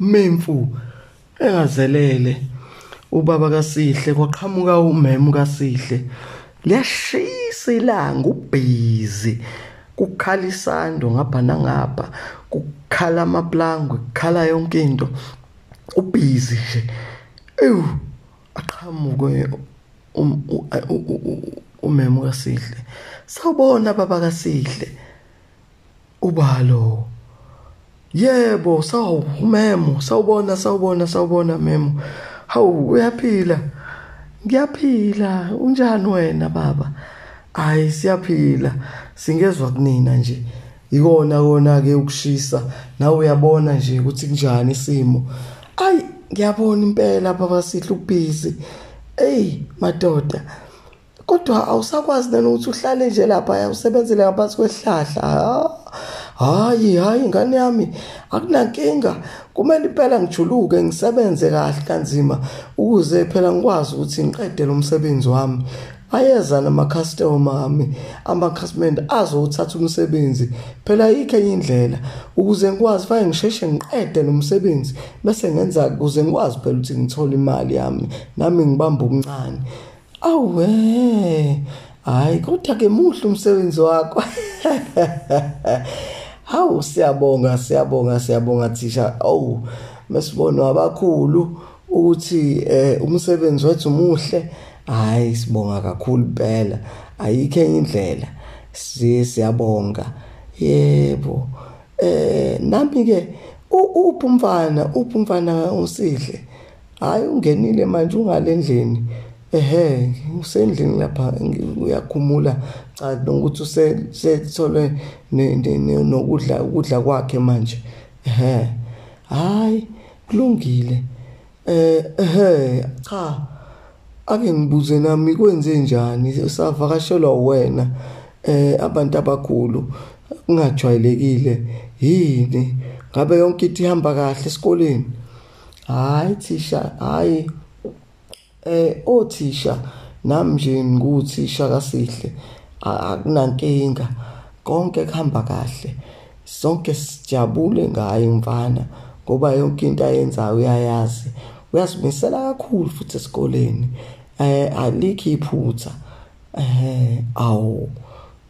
memfu engazelele. Ubaba kaSihle kwaqhamuka umemu kaSihle liyashisa ilanga ubhizi. Kukhala isando ngapha nangapha. Kukhala amaplangwe kukhala yonke into. Ubhizi nje. Ewu aqhamuke umemu kaSihle sawubona baba kaSihle. Ubalo. Yebo sawu memo sawubona sawubona sawubona memo. Hawu uyaphila? Ngiyaphila. Unjani wena baba? Hayi siyaphila. Singezwa kunina nje. Ikona kona ke ukushisa. Nawe uyabona nje ukuthi kunjani isimo. Ayi ngiyabona impela baba sihle ubhizi hey madoda kodwa awusakwazi nani ukuthi uhlale nje lapha usebenzele ngaphansi kwehlahla hayi hayi ingane yami akunankinga. Kumele impela ngijuluke ngisebenze kahle kanzima ukuze phela ngikwazi ukuthi ngiqede lo msebenzi wami. Ayeza nama-customer ami amakhasimende azowuthatha umsebenzi. Phela yikho enye indlela ukuze ngikwazi fanele ngisheshe ngiqede lo msebenzi bese ngenza ukuze ngikwazi phela ukuthi ngithole imali yami nami ngibambe okuncane awe hayi kodwa ke muhle umsebenzi wakho. hawu siyabonga siyabonga siyabonga thisha awu mesibona abakhulu ukuthi eh umsebenzi wethu muhle. Hayi sibonga kakhulu phela ayikho enye indlela. Siyabonga. Yebo. Eh nami ke uphi umfana? Uphi umfana usihle? Hayi ungenile manje ungalendlini ehe usendlini lapha uyakhumula. Cha nokuthi usetholwe nokudla ukudla kwakhe manje. Ehe. Hayi kulungile. Eh ehe cha ake ngibuze nami kwenze njani? Savakashelwa wena eh abantu abakhulu kungajwayelekile. Yini? Ngabe yonke into ihamba kahle esikoleni hayi thisha hayi. Eh othisha nami nje nguthisha kasihle. Akunankinga. Konke kuhamba kahle. Sonke sijabule ngayo mfana ngoba yonke into ayenzayo uyayazi. Uyazimisela kakhulu futhi esikoleni. Eh alikho iphutha. Eh awu.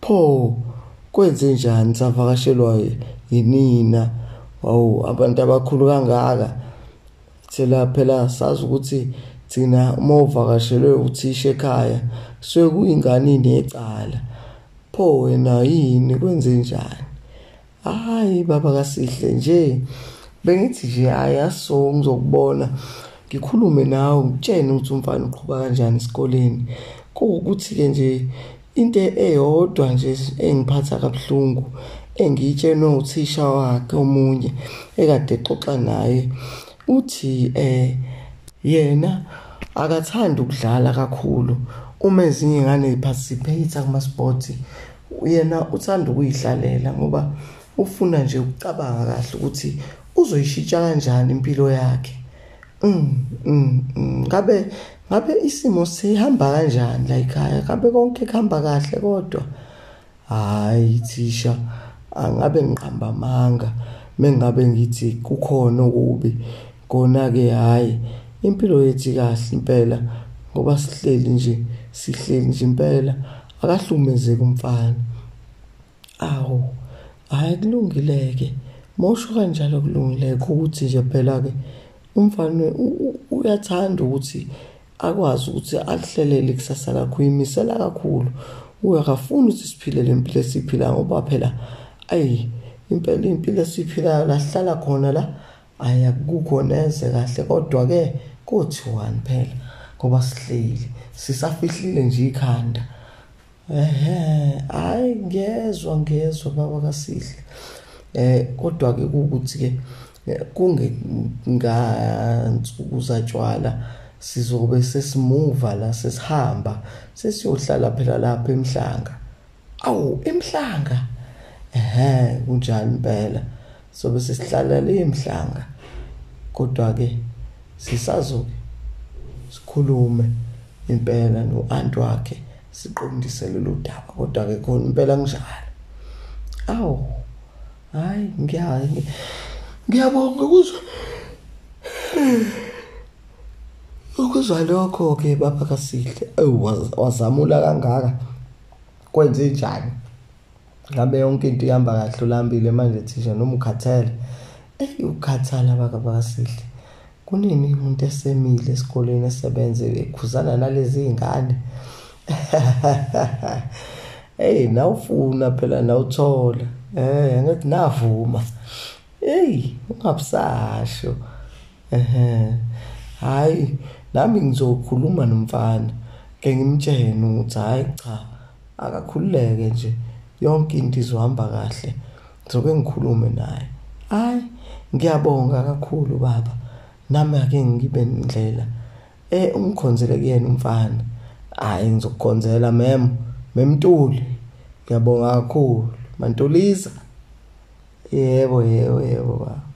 Pho kwenze njani savakashelwa yinina? Wawu abantu abakhulu kangaka? Thela phela sazi ukuthi thina uma uvakashelwe uthisha ekhaya suke kuyingane necala. Pho wena yini? Kwenze njani? Hayi baba kasihle nje. Bengithi nje hayi aso ngizokubona. Ngikhulume nawe ngitshene ukuthi umfana uqhubeka kanjani esikoleni. Kuwukuthi ke nje into eyodwa nje engiphatha kabuhlungu engiyitshenwe uthisha wakhe omunye ekade exoxa naye uthi eh yena akathandi ukudlala kakhulu. Uma ezinye ingane ziparticipate kuma sports yena uthanda ukuyidlalela ngoba ufuna nje ukucabanga kahle ukuthi uzoyishintsha kanjani impilo yakhe. Mm, mm, mm. ngabe ngabe isimo sihamba kanjani la ekhaya ngabe konke kuhamba kahle kodwa? Hayi thisha angabe ngiqamba amanga mengabe ngithi kukhona okubi kona ke hayi impilo yethu kahle impela ngoba sihleli nje sihleli nje impela. Akahlumezeke umfana. Awu hayi kulungileke. Mosho kanjalo kulungileke ukuthi nje phela ke umfana uyathanda ukuthi akwazi ukuthi alihlelele ikusasa lakho uyimisela kakhulu. Uyakafuna ukuthi siphile lempilo esiphila ngoba phela ayi impela impilo esiphilayo la hlala khona la ayakukho neze kahle. Kodwa ke kuthiwani phela ngoba sihleli sisafihlile nje ikhanda. Ehe hayi ngezwe ngezwe baba kasihle. Eh kodwa ke ukuthi ke kungengansuku zatshwala sizobe sesimuva la sesihamba sesiyohlala phela lapha emhlanga. Awu emhlanga? Ehe kunjani impela sobe sesihlala le emhlanga. Kodwa ke sisazo sikhulume impela noanti wakhe siqondise lelo daba kodwa ke khona impela kunjalo awu hayi ngiyazi ngiyabonga ukuzwa ukuzwa lokho ke baba kaSihle. Wazamula kangaka kwenze njani? Ngabe yonke into ihamba kahle ulambile manje thisha noma ukhathele? Ey ukhathala baka bakaSihle kunini umuntu esemile esikoleni esebenze ekhuzana nalezi zingane hey nawufuna phela nawuthola eh ngathi navuma. Hey ungabusasho ehe. Hayi nami ngizokhuluma nomfana ke ngimtshene ukuthi hayi cha akakhululeke nje yonke into izohamba kahle ngizoke ngikhulume naye. Hayi ngiyabonga kakhulu baba. Nami ake ngibe indlela eh ungikhonzele kuyena umfana. Hayi ngizokukhonzela mem memntuli ngiyabonga kakhulu. Mantulisa. Yebo yebo yebo baba.